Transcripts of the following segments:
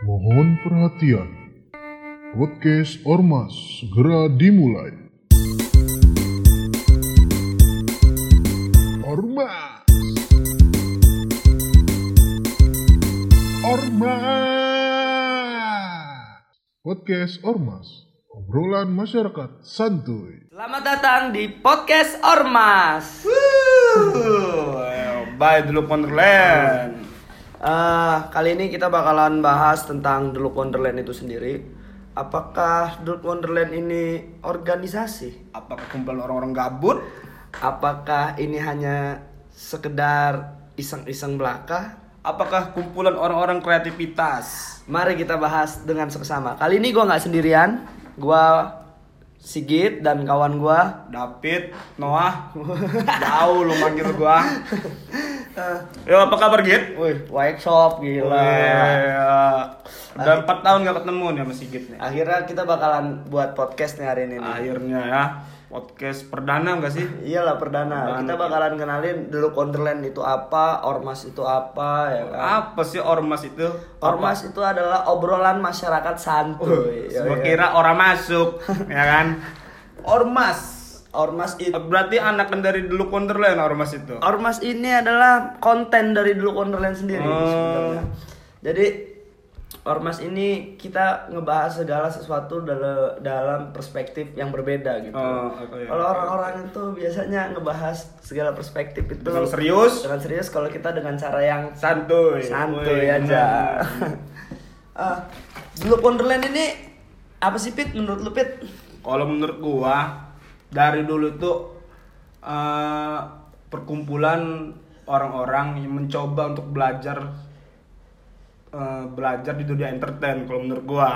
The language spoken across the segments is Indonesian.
Mohon perhatian. Podcast Ormas segera dimulai. Ormas. Ormas. Podcast Ormas. Obrolan masyarakat santuy. Selamat datang di podcast Ormas. Bye dulu Wonderland. Eh, kali ini kita bakalan bahas tentang Dulu Wonderland itu sendiri. Apakah Dulu Wonderland ini organisasi? Apakah kumpulan orang-orang gabut? Apakah ini hanya sekedar iseng-iseng belaka? Apakah kumpulan orang-orang kreativitas? Mari kita bahas dengan sama Kali ini gua nggak sendirian. Gua Sigit dan kawan gua David, Noah, jauh lu manggil gua. Yo apa kabar Git? Wih, workshop gila. Wih, Udah empat tahun gak ketemu nih sama Sigit nih. Akhirnya kita bakalan buat podcast nih hari ini. nih. Akhirnya ya podcast perdana enggak sih? Iyalah perdana. Perdana, Kita iya. bakalan kenalin dulu Wonderland itu apa, Ormas itu apa ya kan. Apa sih ormas itu? Ormas itu adalah obrolan masyarakat santuy. Ya, ya. kira orang masuk, ya kan? Ormas. Ormas itu Berarti anak dari dulu Wonderland ormas itu. Ormas ini adalah konten dari dulu Wonderland sendiri Oh. sebenarnya. Jadi Ormas ini kita ngebahas segala sesuatu dalam dalam perspektif yang berbeda gitu. Oh, oke, kalau oke, orang-orang itu biasanya ngebahas segala perspektif itu Dengan serius? Dengan serius kalau kita dengan cara yang Santuy. santuy Wih, aja. benar. Ah, dulu Wonderland ini apa sih Pit menurut lu Pit? Kalau menurut gua dari dulu tuh eh, perkumpulan orang-orang yang mencoba untuk belajar eh, belajar di dunia entertain kalau menurut gua.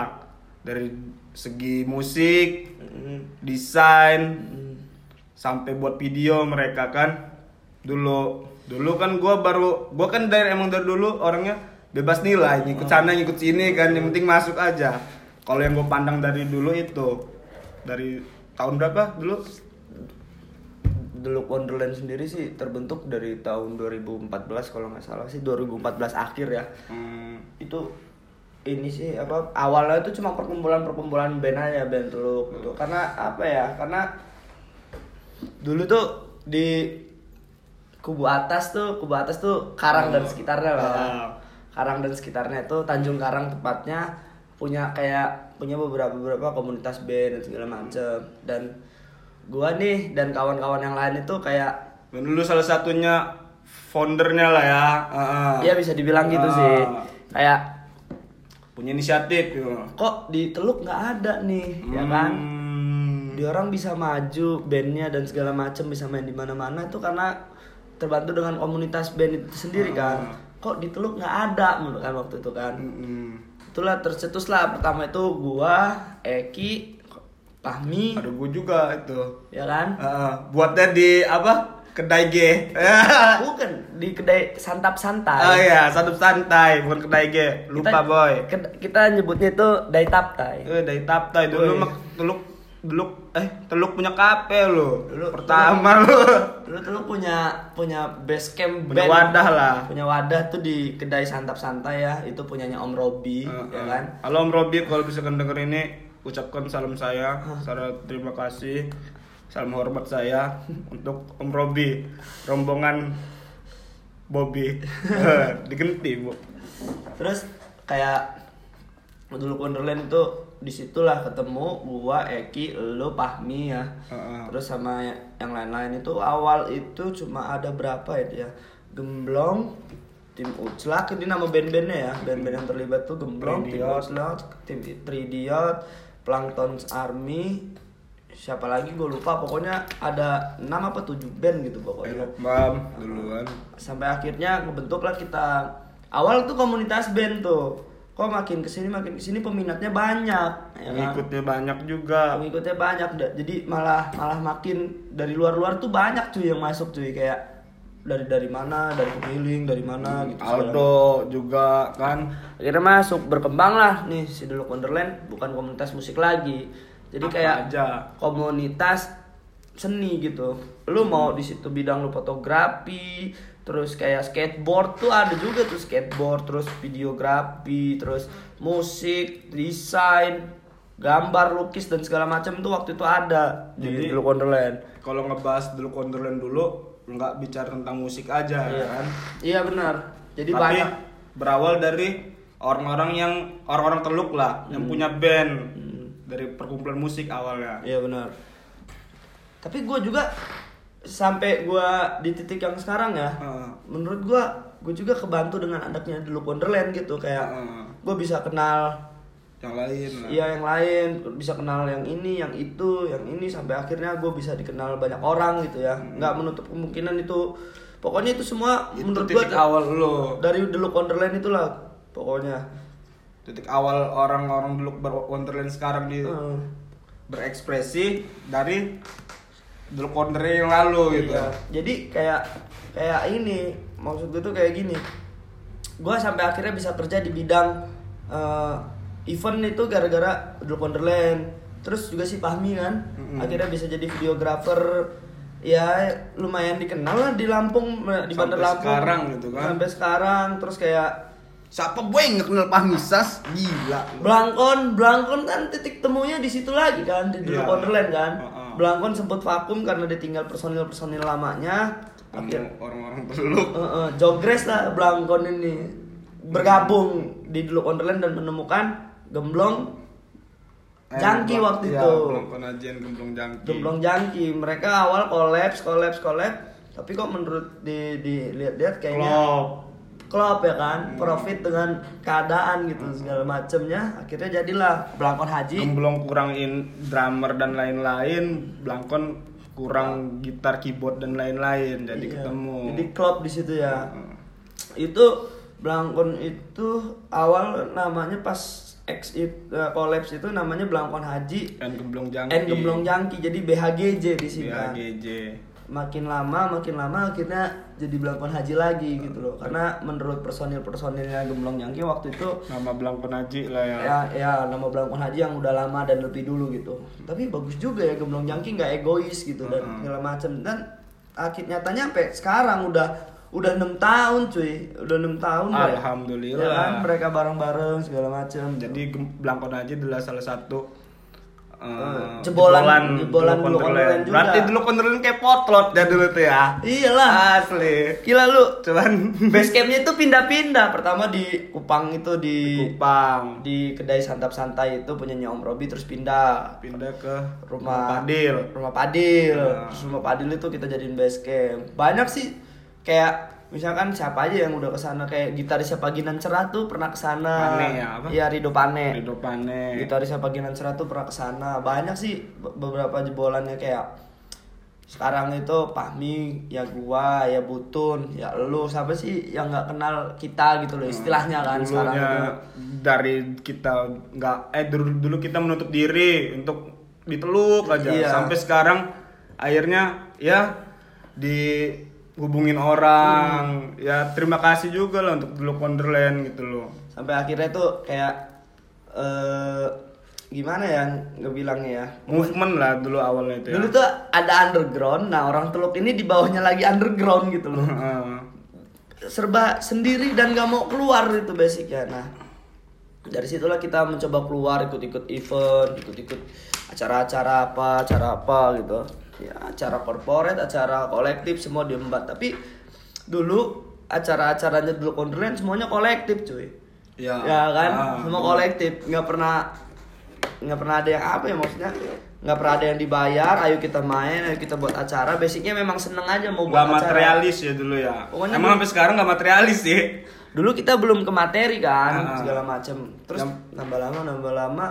Dari segi musik, desain sampai buat video mereka kan. Dulu dulu kan gua baru gua kan dari emang dari dulu orangnya bebas nilai ngikut sana ngikut sini kan yang penting masuk aja. Kalau yang gue pandang dari dulu itu dari tahun berapa dulu Dulu Wonderland sendiri sih terbentuk dari tahun 2014 kalau nggak salah sih 2014 akhir ya. Hmm, Itu ini sih apa awalnya itu cuma perkumpulan-perkumpulan band aja band Teluk gitu. Karena apa ya? Karena dulu tuh di kubu atas tuh kubu atas tuh Karang dan sekitarnya lah. Ah. Karang dan sekitarnya itu Tanjung Karang tepatnya punya kayak punya beberapa beberapa komunitas band dan segala macem dan gua nih dan kawan-kawan yang lain itu kayak dan dulu salah satunya foundernya lah ya Heeh. ya bisa dibilang gitu Ah. sih kayak punya inisiatif gitu. kok di Teluk nggak ada nih ya kan Hmm. dia orang bisa maju bandnya dan segala macem bisa main di mana-mana itu karena terbantu dengan komunitas band itu sendiri kan kok di Teluk nggak ada menurut kan waktu itu kan Hmm. Itulah tercetus lah pertama itu gua Eki Pahmi ada gue juga itu. Ya kan? Heeh. buatnya di apa? Kedai G. Bukan di kedai santap santai. Oh iya satu santai bukan kedai G. Lupa Kita- boy kita, nyebutnya itu dai taptai. Eh, dari Taptai. Dulu Woi. Teluk teluk eh teluk punya kafe lo. Dulu pertama lo. Dulu tuh lu punya punya base camp Punya band. wadah lah. Punya wadah tuh di kedai santap santai ya. Itu punyanya Om Robi, ya kan? Halo Om Robi kalau bisa denger ini ucapkan salam saya, salam terima kasih, salam hormat saya untuk Om Robi, rombongan Bobby digenti bu. Terus kayak dulu Wonderland itu di situlah ketemu gua Eki, lu Pahmi ya. Heeh. Terus sama yang lain-lain itu awal itu cuma ada berapa ya dia? Gemblong, tim Uclak ini nama band-bandnya ya. Band-band yang terlibat tuh Gemblong, tim. Uclak, tim Tridiot, Plankton Army, siapa lagi gue lupa pokoknya ada 6 apa 7 band gitu pokoknya Elok Bam duluan. sampai akhirnya ngebentuklah kita awal tuh komunitas band tuh kok makin ke sini makin ke sini peminatnya banyak ya kan? Banyak juga. pengikutnya banyak jadi malah malah makin dari luar-luar tuh banyak cuy yang masuk cuy kayak dari dari mana dari pemiling dari mana gitu segala Aldo juga kan. akhirnya masuk berkembang lah nih si Dulu Wonderland bukan komunitas musik lagi jadi Apa kayak aja. komunitas seni gitu lu mau di situ bidang lu fotografi terus kayak skateboard tuh ada juga tuh skateboard terus videografi terus musik desain gambar lukis dan segala macam tuh waktu itu ada di Jadi- Dulu Wonderland Kalau ngebahas dulu Wonderland dulu nggak bicara tentang musik aja iya ya kan. iya benar jadi Tapi banyak berawal dari orang-orang yang orang-orang teluk lah yang punya band dari perkumpulan musik awalnya. Iya benar. Tapi gue juga sampai gue di titik yang sekarang ya, Heeh. menurut gue gue juga kebantu dengan adanya dulu Wonderland gitu kayak Heeh. gue bisa kenal yang lain lah. iya yang lain, bisa kenal yang ini, yang itu, yang ini sampai akhirnya gue bisa dikenal banyak orang gitu ya. Nggak menutup kemungkinan itu. Pokoknya itu semua Itu menurut gue awal lo. dari dulu Wonderland itulah pokoknya. Titik awal orang-orang dulu Wonderland sekarang di Heeh. berekspresi dari dulu Wonderland yang lalu gitu. Iya. Jadi kayak kayak ini maksud gue tuh kayak gini. Gua sampai akhirnya bisa kerja di bidang eh, event itu gara-gara Dulu Wonderland. Terus juga si Fahmi kan Mm-mm. akhirnya bisa jadi videografer ya lumayan dikenal lah di Lampung di Bandar Sampai Lampung sekarang gitu kan. sampai sekarang terus kayak Siapa gue yang nggak kenal Pahmisas? Gila. lu. Blangkon, Blangkon kan titik temunya di situ lagi kan di dulu Iya. Wonderland kan. Heeh. Blangkon sempat vakum karena ditinggal personil-personil lamanya. Akhir, orang-orang teluk. Heeh, jogres lah Blangkon ini bergabung di dulu Wonderland dan menemukan gemblong Eh, jangki waktu iya, itu. Belum penajian gemblong jangki. Gemblong jangki. Mereka awal kolaps, kolaps, kolaps. Tapi kok menurut di dilihat-lihat kayaknya Klop. Klop ya kan, profit dengan keadaan gitu segala macemnya. Akhirnya jadilah Blangkon Haji. Gemblong kurangin drummer dan lain-lain, Blangkon kurang gitar, keyboard dan lain-lain. Jadi Iya. ketemu. Jadi klop di situ ya. Heeh. Itu Blangkon itu awal namanya pas X eh, collapse itu namanya Blangkon Haji Dan gemblong jangki. N Gemblong Jangki jadi BHGJ di sini. BHGJ. Makin lama makin lama akhirnya jadi Blangkon Haji lagi gitu loh. Karena menurut personil-personilnya Gemblong Jangki waktu itu Nama Blangkon Haji lah ya. ya ya nama Blangkon Haji yang udah lama dan lebih dulu gitu. Tapi bagus juga ya Gemblong Jangki nggak egois gitu dan segala macam dan akhir nyatanya sampai sekarang udah udah enam tahun cuy udah enam tahun Alhamdulillah. ya kan mereka bareng-bareng segala macam Jadi Gem- Blangkon Haji adalah salah satu eh, Jebolan- jebolan dulu dulu Wonderland juga. Berarti dulu Wonderland kayak potlot ya dulu tuh ya. iyalah Asli. gila lu Cuman base campnya itu pindah-pindah pertama di Kupang itu di Kupang di kedai santap santai itu punyanya Om Robi terus pindah pindah ke rumah Padil. rumah Padil Nah. terus rumah Padil itu kita jadiin base camp banyak sih kayak misalkan siapa aja yang udah ke sana kayak gitarisnya Paginan Cerah tuh pernah ke sana Pane ya, apa? iya Rido Pane Rido Pane. gitarisnya Paginan Cerah tuh pernah ke sana banyak sih be- beberapa jebolannya kayak sekarang itu Pahmi ya gua ya Butun ya lu siapa sih yang nggak kenal kita gitu loh istilahnya kan sekarang Dulunya itu dari kita nggak eh dulu dulu kita menutup diri untuk diteluk aja Iya. sampai sekarang akhirnya ya dihubungin orang. Ya terima kasih juga lah untuk dulu Wonderland gitu loh. Sampai akhirnya tuh kayak eh gimana ya ngebilangnya ya? Movement lah dulu awalnya itu ya. Dulu tuh ada underground nah orang teluk ini di bawahnya lagi underground gitu loh. Heeh. serba sendiri dan gak mau keluar itu basicnya. Nah dari situlah kita mencoba keluar ikut-ikut event ikut-ikut acara-acara apa acara apa gitu ya acara corporate acara kolektif semua diembat. Tapi dulu acara-acaranya dulu Wonderland semuanya kolektif cuy. Ya. ya kan? Ah, semua kolektif. Nggak pernah nggak pernah ada yang apa ya maksudnya? Nggak pernah ada yang dibayar ayo kita main ayo kita buat acara. Basicnya memang seneng aja mau buat Gak acara. materialis ya dulu ya. Pokoknya emang dulu- sampai sekarang gak materialis sih. Dulu kita belum ke materi kan Ah. segala macam terus Yang- nambah lama nambah lama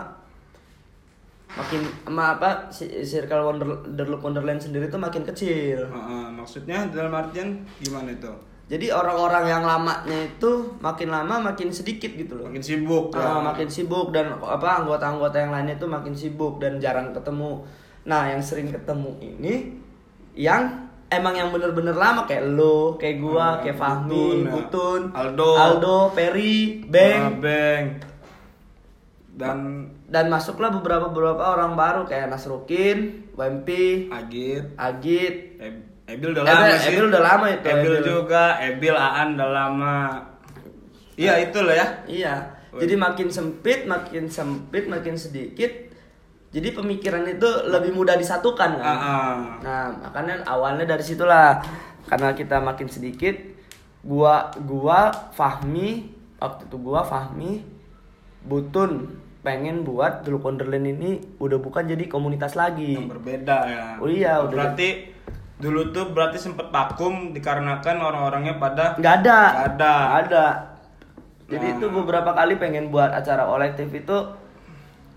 makin sama apa si- circle wonder The Look Wonderland sendiri tuh makin kecil Heeh, maksudnya dalam artian gimana itu jadi orang-orang yang lamanya itu makin lama makin sedikit gitu loh makin sibuk Ah, ya makin sibuk dan apa anggota-anggota yang lainnya itu makin sibuk dan jarang ketemu. Nah, yang sering ketemu ini yang emang yang bener-bener lama kayak lo, kayak gua, Ah, kayak Butun, Fahmi, ya. Butun, Aldo. Aldo, Perry, Beng Ah, Beng dan dan masuklah beberapa beberapa orang baru kayak Nasrukin, WMP, Agit Agit, Eb- Ebil udah Ebil- lama sih. Ebil udah lama itu, Ebil, Ebil. juga, Ebil Aan udah lama. Iya itu loh ya. Iya. Jadi makin sempit, makin sempit, makin sedikit. Jadi pemikiran itu lebih mudah disatukan kan. Ah, ah. Nah, makanya awalnya dari situlah. Karena kita makin sedikit, gua gua Fahmi waktu itu gua Fahmi Butun pengen buat dulu Wonderland ini udah bukan jadi komunitas lagi. Yang berbeda ya. Oh iya, udah. Berarti dulu tuh berarti sempet vakum dikarenakan orang-orangnya pada Nggak ada. Nggak ada. Nggak ada. Jadi Nah. itu beberapa kali pengen buat acara kolektif itu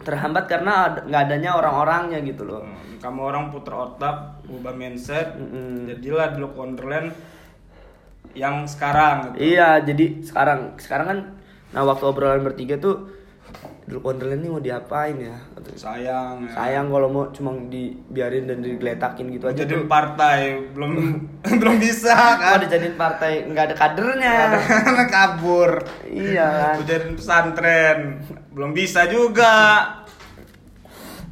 terhambat karena nggak adanya orang-orangnya gitu loh. Hmm, kamu orang puter otak, ubah mindset, Mm-mm. jadilah dulu Wonderland yang sekarang gitu. Iya, jadi sekarang sekarang kan nah waktu obrolan bertiga tuh Wonderland ini mau diapain ya? Sayang ya. Sayang kalau mau cuma dibiarin dan digeletakin gitu aja jadi partai belum belum bisa kan dijadiin partai nggak ada kadernya. karena kabur iya kan. Pesantren belum bisa juga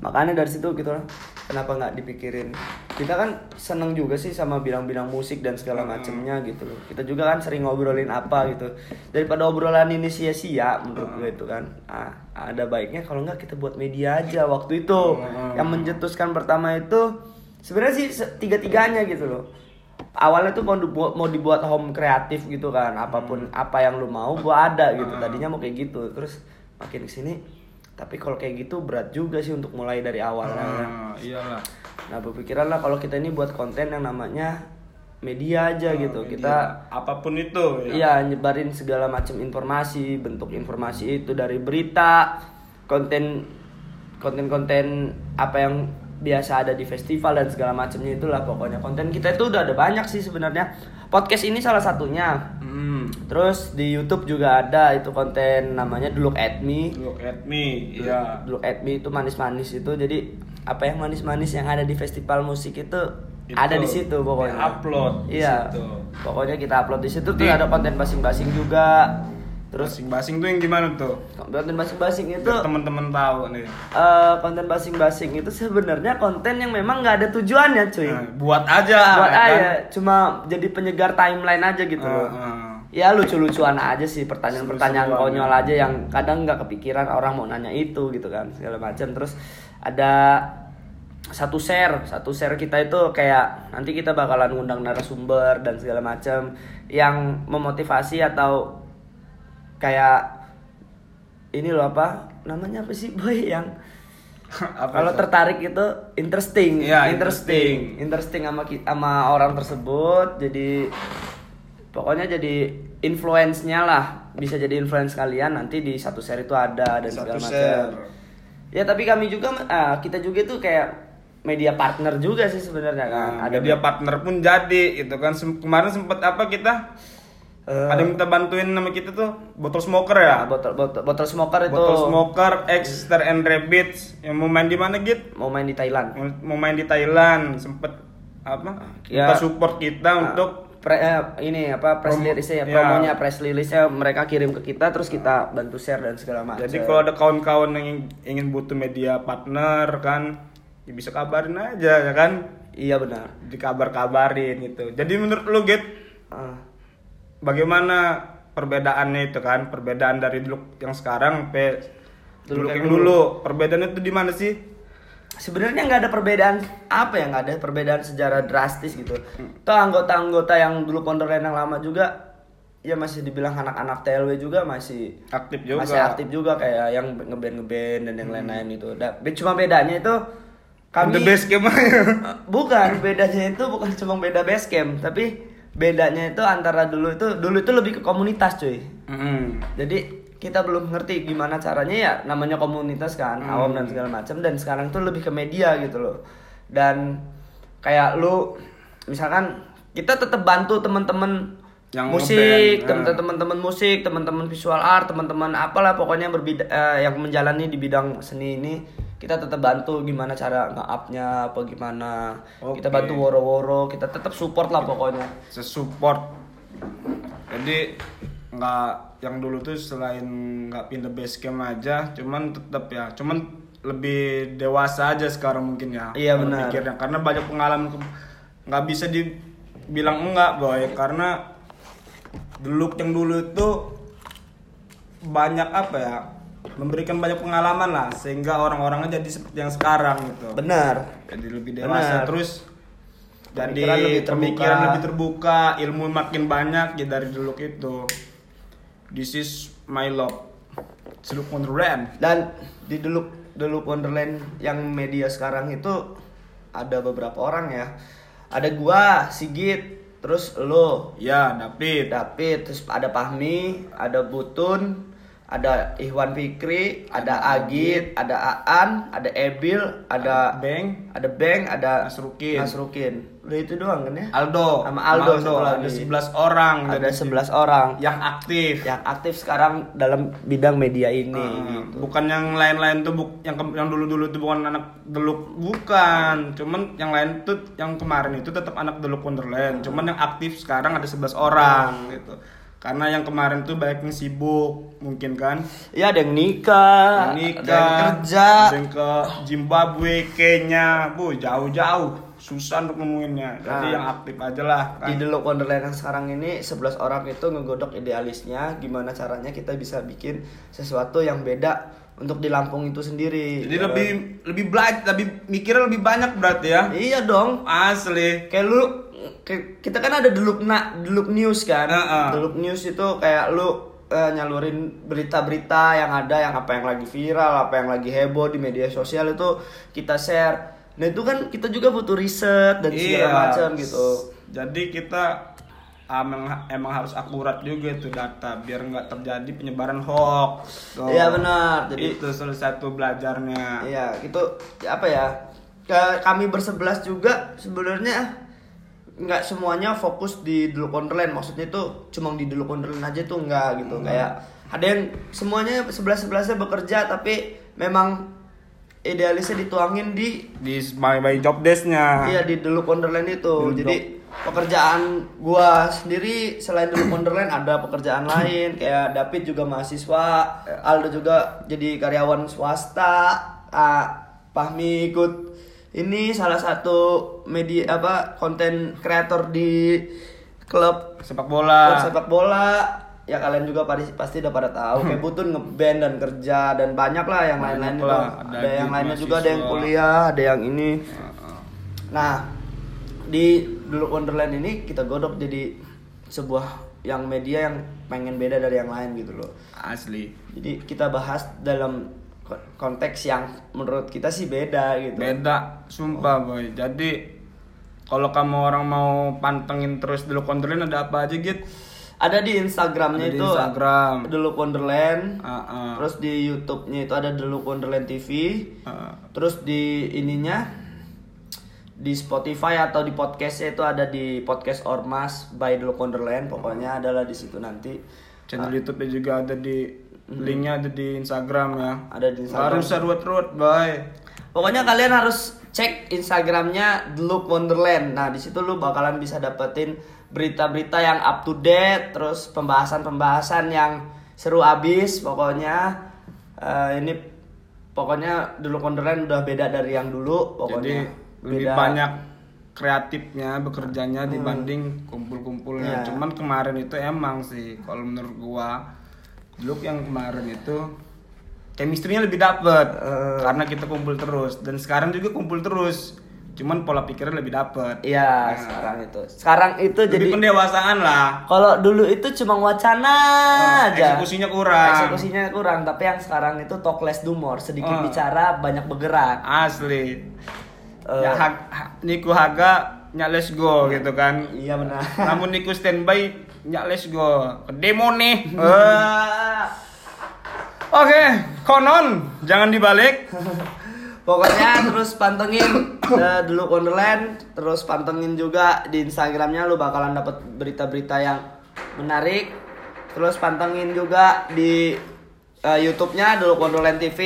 makanya dari situ gitu lah kenapa nggak dipikirin? Kita kan seneng juga sih sama bilang-bilang musik dan segala macemnya gitu loh. Kita juga kan sering ngobrolin apa gitu. Daripada obrolan ini sia-sia menurut gue itu kan. Ah, ada baiknya kalau nggak kita buat media aja waktu itu. Hmm. yang mencetuskan pertama itu sebenarnya sih tiga-tiganya gitu loh. Awalnya tuh mau dibuat mau dibuat home kreatif gitu kan. Apa pun apa yang lu mau gua ada gitu. Tadinya mau kayak gitu. Terus makin ke sini tapi kalau kayak gitu berat juga sih untuk mulai dari awal kan. Ah, iyalah. Nah berpikiran lah kalau kita ini buat konten yang namanya media aja gitu. Media, kita apa pun itu ya. Iya nyebarin segala macam informasi bentuk informasi itu dari berita konten konten-konten apa yang biasa ada di festival dan segala macamnya itulah pokoknya. Konten kita itu udah ada banyak sih sebenarnya. Podcast ini salah satunya. Hmm. terus di YouTube juga ada itu konten namanya Look at Me. Look at me, iya. Look at Me itu manis-manis itu. Jadi apa yang manis-manis yang ada di festival musik itu, Itu. ada di situ pokoknya. Di-upload di iya. situ. pokoknya kita upload di situ. Tuh Di- ada konten basing-basing juga terus Basing-basing tuh yang gimana tuh? konten basing-basing itu teman-teman tahu nih. eh, konten basing-basing itu sebenarnya konten yang memang nggak ada tujuannya cuy Nah, buat aja. buat kan? aja cuma jadi penyegar timeline aja gitu Ah, ah. ya lucu-lucuan aja sih pertanyaan-pertanyaan konyol ya. aja yang kadang nggak kepikiran orang mau nanya itu gitu kan segala macam terus ada satu share satu share kita itu kayak nanti kita bakalan ngundang narasumber dan segala macam yang memotivasi atau kayak ini loh apa namanya apa sih boy yang kalau itu? tertarik itu interesting, Iya, interesting, interesting sama sama orang tersebut. Jadi pokoknya jadi influence-nya lah, bisa jadi influence kalian nanti di satu share itu ada dan Satu segala macam. Ya tapi kami juga ah, kita juga tuh kayak media partner juga sih sebenarnya kan. Nah, ada dia partner pun jadi gitu kan. Sem- kemarin sempet apa kita? Eh, Ada yang minta bantuin nama kita tuh botol smoker ah, ya? botol botol botol smoker itu Botol smoker X Star and Rabbits yang mau main di mana git? mau main di Thailand. Mau, mau main di Thailand sempet apa? Ya. Minta support kita Ah, untuk pre- eh, ini apa press release ya ya. promonya press release-nya mereka kirim ke kita terus kita bantu share dan segala macam. Jadi kalau ada kawan-kawan yang ingin- butuh media partner kan, ya bisa kabarin aja ya kan, iya benar. dikabar-kabarin gitu. Jadi menurut lu Git, Ah, bagaimana perbedaannya itu kan? Perbedaan dari dulu yang sekarang sampai Dulu yang dulu. dulu. Perbedaannya itu di mana sih? sebenarnya nggak ada perbedaan apa ya nggak ada perbedaan secara drastis gitu. Toh anggota-anggota yang dulu Wonderland yang lama juga ya masih dibilang anak-anak TLW juga masih Aktif juga. masih aktif juga kayak yang ngeband ngeband dan yang lain-lain itu. Da- cuma bedanya itu kami The aja. Eh, bukan bedanya itu bukan cuma beda base camp tapi bedanya itu antara dulu itu dulu itu lebih ke komunitas cuy Mm-mm. jadi kita belum ngerti gimana caranya ya namanya komunitas kan Hmm. awam dan segala macam dan sekarang tuh lebih ke media gitu loh dan kayak lu misalkan kita tetap bantu teman-teman Yang musik teman-teman musik teman-teman visual art teman-teman apalah pokoknya yang berbida eh, yang menjalani di bidang seni ini kita tetap bantu gimana cara nge-upnya apa gimana kita Oke. bantu woro-woro kita tetap support lah pokoknya sesupport jadi nggak yang dulu tuh selain nggak pindah base camp aja cuman tetap ya cuman lebih dewasa aja sekarang mungkin ya Iya, benar. pikirnya. karena banyak pengalaman nggak bisa di bilang enggak boy karena Deluk yang dulu itu banyak apa ya memberikan banyak pengalaman lah sehingga orang-orangnya jadi seperti yang sekarang gitu Benar. jadi lebih dewasa Benar. terus jadi Pemikiran lebih terbuka. pemikiran lebih terbuka ilmu makin banyak ya dari Deluk itu this is my love Seluk Wonderland Dan di Deluk Deluk Wonderland yang media sekarang itu ada beberapa orang ya. Ada gua, Sigit, terus lo, ya David David, terus ada Pahmi, ada Butun, ada Ikhwan Fikri, ada Agit, ada Aan, ada Ebil, ada Beng ada Beng, ada Nasrukin. Nasrukin. Udah itu doang kan ya? Aldo Sama Aldo satu ada lagi. 11 orang Ada jadi 11 orang yang aktif yang aktif sekarang dalam bidang media ini gitu. bukan yang lain-lain tuh buk, yang ke- yang dulu-dulu tuh bukan anak deluk bukan cuman yang lain tuh yang kemarin itu tetap anak deluk Wonderland cuman yang aktif sekarang ada 11 orang gitu karena yang kemarin tuh banyak yang sibuk mungkin kan? Ya ada yang nikah, yang nikah ada yang kerja. ada yang ke Zimbabwe Kenya. Bu jauh-jauh. Susah untuk nemuinnya. Jadi Nah. yang aktif aja lah kan? Di Delok Wonderland yang sekarang ini 11 orang itu ngegodok idealisnya gimana caranya kita bisa bikin sesuatu yang beda untuk di Lampung itu sendiri. jadi Ya lebih lebih belajar lebih mikirnya lebih banyak berarti ya? Iya dong. asli Kayak lu kayak- kita kan ada Deluk na, Deluk News kan. Heeh. Deluk News itu kayak lu eh, nyalurin berita-berita yang ada yang apa yang lagi viral, apa yang lagi heboh di media sosial itu kita share. Nah itu kan kita juga butuh riset dan segala Iya. macam gitu. Jadi kita emang, emang harus akurat juga itu data biar nggak terjadi penyebaran hoax. Tuh. Iya benar. Jadi itu salah satu belajarnya. Iya, itu apa ya? Kami bersebelas juga sebenarnya nggak semuanya fokus di Deluk Wonderland. Maksudnya itu cuma di Deluk Wonderland aja tuh nggak gitu. Kayak ada yang semuanya sebelas sebelasnya bekerja tapi memang idealisnya dituangin di Di my, my job desk-nya. iya di Deluk Wonderland itu. Jadi pekerjaan gua sendiri selain Deluk Wonderland ada pekerjaan lain kayak David juga mahasiswa, Aldo juga jadi karyawan swasta, ah, Pahmi ikut ini salah satu media apa konten kreator di klub Sepak bola. klub sepak bola. Ya kalian juga pasti pasti udah pada tahu kayak Butun ngeband dan kerja dan banyak lah yang lain-lain lah, ada, ada yang lainnya juga ada yang kuliah ada yang ini. Nah di Dulu Wonderland ini kita godok jadi sebuah yang media yang pengen beda dari yang lain gitu loh Asli. jadi kita bahas dalam ko- konteks yang menurut kita sih beda gitu Beda, sumpah boy. Jadi kalau kamu orang mau pantengin terus dulu kontrolin ada apa aja gitu? ada di Instagramnya Ada di itu Instagram. Dulu Wonderland Heeh. Terus di YouTube-nya itu ada The Look Wonderland TV. Heeh. Terus di ininya di Spotify atau di podcastnya itu ada di podcast Ormas by The Wonderland. Pokoknya adalah di situ nanti. Channel YouTube-nya juga ada di linknya ada di Instagram ya. Ada di Instagram. Harus serut-rut, boy. Pokoknya kalian harus cek Instagramnya The Look Wonderland. Nah di situ lu bakalan bisa dapetin berita-berita yang up to date, terus pembahasan-pembahasan yang seru abis. Pokoknya eh, ini pokoknya The Look Wonderland udah beda dari yang dulu. Jadi Pokoknya lebih beda. banyak kreatifnya bekerjanya dibanding kumpul-kumpulnya. Iya. Cuman kemarin itu emang sih kalau menurut gua look yang kemarin itu chemistry-nya lebih dapet Eh. karena kita kumpul terus dan sekarang juga kumpul terus. Cuman pola pikirnya lebih dapet. Iya Nah, sekarang itu. Sekarang itu lebih jadi pendewasaan lah. kalau dulu itu cuma wacana aja. Eksekusinya kurang. Eksekusinya kurang, tapi yang sekarang itu talk less do more, sedikit Oh. bicara banyak bergerak. Asli. Eh. ya ha- Niku Haga nya let's go gitu kan. Iya benar. Namun Niku standby nya let's go. Demo nih. Eh. Oke, konon jangan dibalik. Pokoknya terus pantengin uh, dulu Wonderland, terus pantengin juga di Instagramnya lu bakalan dapat berita-berita yang menarik. Terus pantengin juga di uh, YouTube-nya dulu Wonderland TV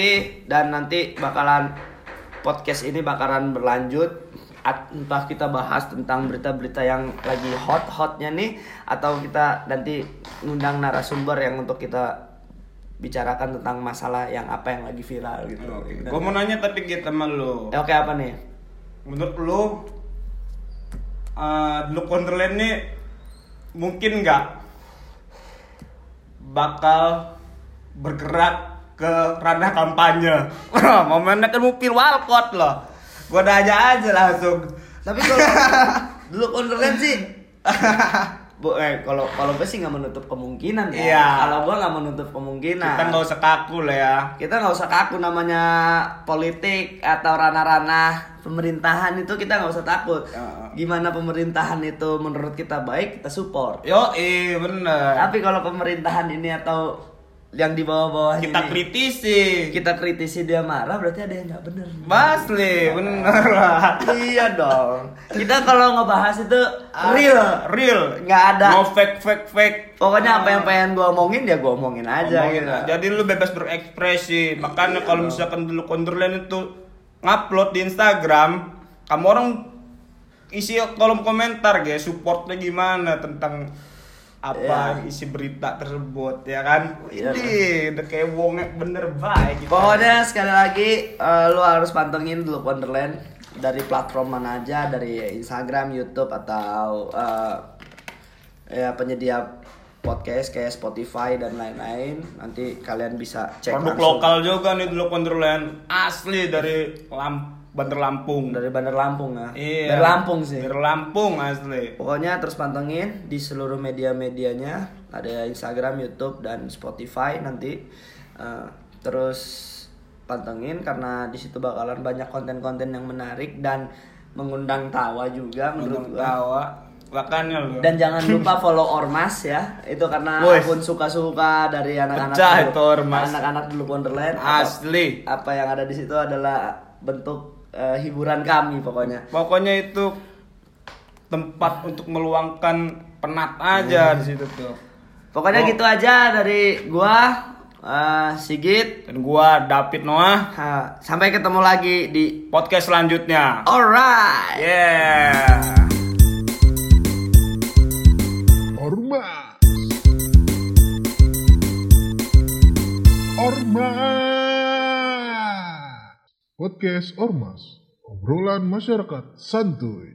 dan nanti bakalan podcast ini bakalan berlanjut. Entah kita bahas tentang berita-berita yang lagi hot-hotnya nih atau kita nanti ngundang narasumber yang untuk kita bicarakan tentang masalah yang apa yang lagi viral gitu. Dan- Gue mau nanya tapi gitu sama lu. Ya, Oke apa nih? Menurut lu eh, Wonderland nih mungkin nggak bakal bergerak ke ranah kampanye. Momennya mau pil walcott loh. Gua nanya aja langsung. Tapi kalau dulu Wonderland sih Bu, eh, kalau kalau gue sih nggak menutup kemungkinan ya. Iya. Kalau gue nggak menutup kemungkinan. Kita nggak usah kaku lah ya. kita nggak usah kaku namanya politik atau ranah-ranah pemerintahan itu kita nggak usah takut. Ya. Gimana pemerintahan itu menurut kita baik kita support. Yo, eh bener. Tapi kalau pemerintahan ini atau yang di bawah-bawah Kita ini kritisi. kita kritisi dia marah berarti ada yang nggak bener. Basli, bener lah. iya dong. Kita kalau ngebahas itu real, real. nggak ada. No fake fake fake. Pokoknya apa yang pengen gue omongin ya gue omongin aja Ngomongin gitu. Jadi lu bebas berekspresi. Makanya kalau misalkan dulu Wonderland itu ngupload di Instagram, kamu orang isi kolom komentar guys, supportnya gimana tentang apa isi berita tersebut ya kan? Iya. Ini udah kayak wongnya bener baik gitu. Pokoknya sekali lagi eh, lu harus pantengin dulu Wonderland dari platform mana aja dari Instagram, YouTube atau eh, ya penyedia podcast kayak Spotify dan lain-lain. Nanti kalian bisa cek produk langsung. lokal juga nih dulu Wonderland asli dari Lam Bandar Lampung. dari Bandar Lampung ya. Iya. Dari Lampung sih. Dari Lampung asli. Pokoknya terus pantengin di seluruh media-medianya ada Instagram, YouTube dan Spotify nanti Eh, terus pantengin karena di situ bakalan banyak konten-konten yang menarik dan mengundang tawa juga menurut gua. tawa. Makanya lu. Dan jangan lupa follow Ormas ya. Itu karena Wes. akun suka-suka dari anak-anak dulu-. Anak-anak dulu Wonderland. Apa- Asli. Apa yang ada di situ adalah bentuk eh, hiburan kami pokoknya. Pokoknya itu tempat untuk meluangkan penat aja di situ tuh. Pokoknya Oh. gitu aja dari gua eh, Sigit. Dan gua David Noah Ha, sampai ketemu lagi di podcast selanjutnya. Alright. Yeah. Ormas. Ormas. Podcast Ormas. Obrolan masyarakat santuy.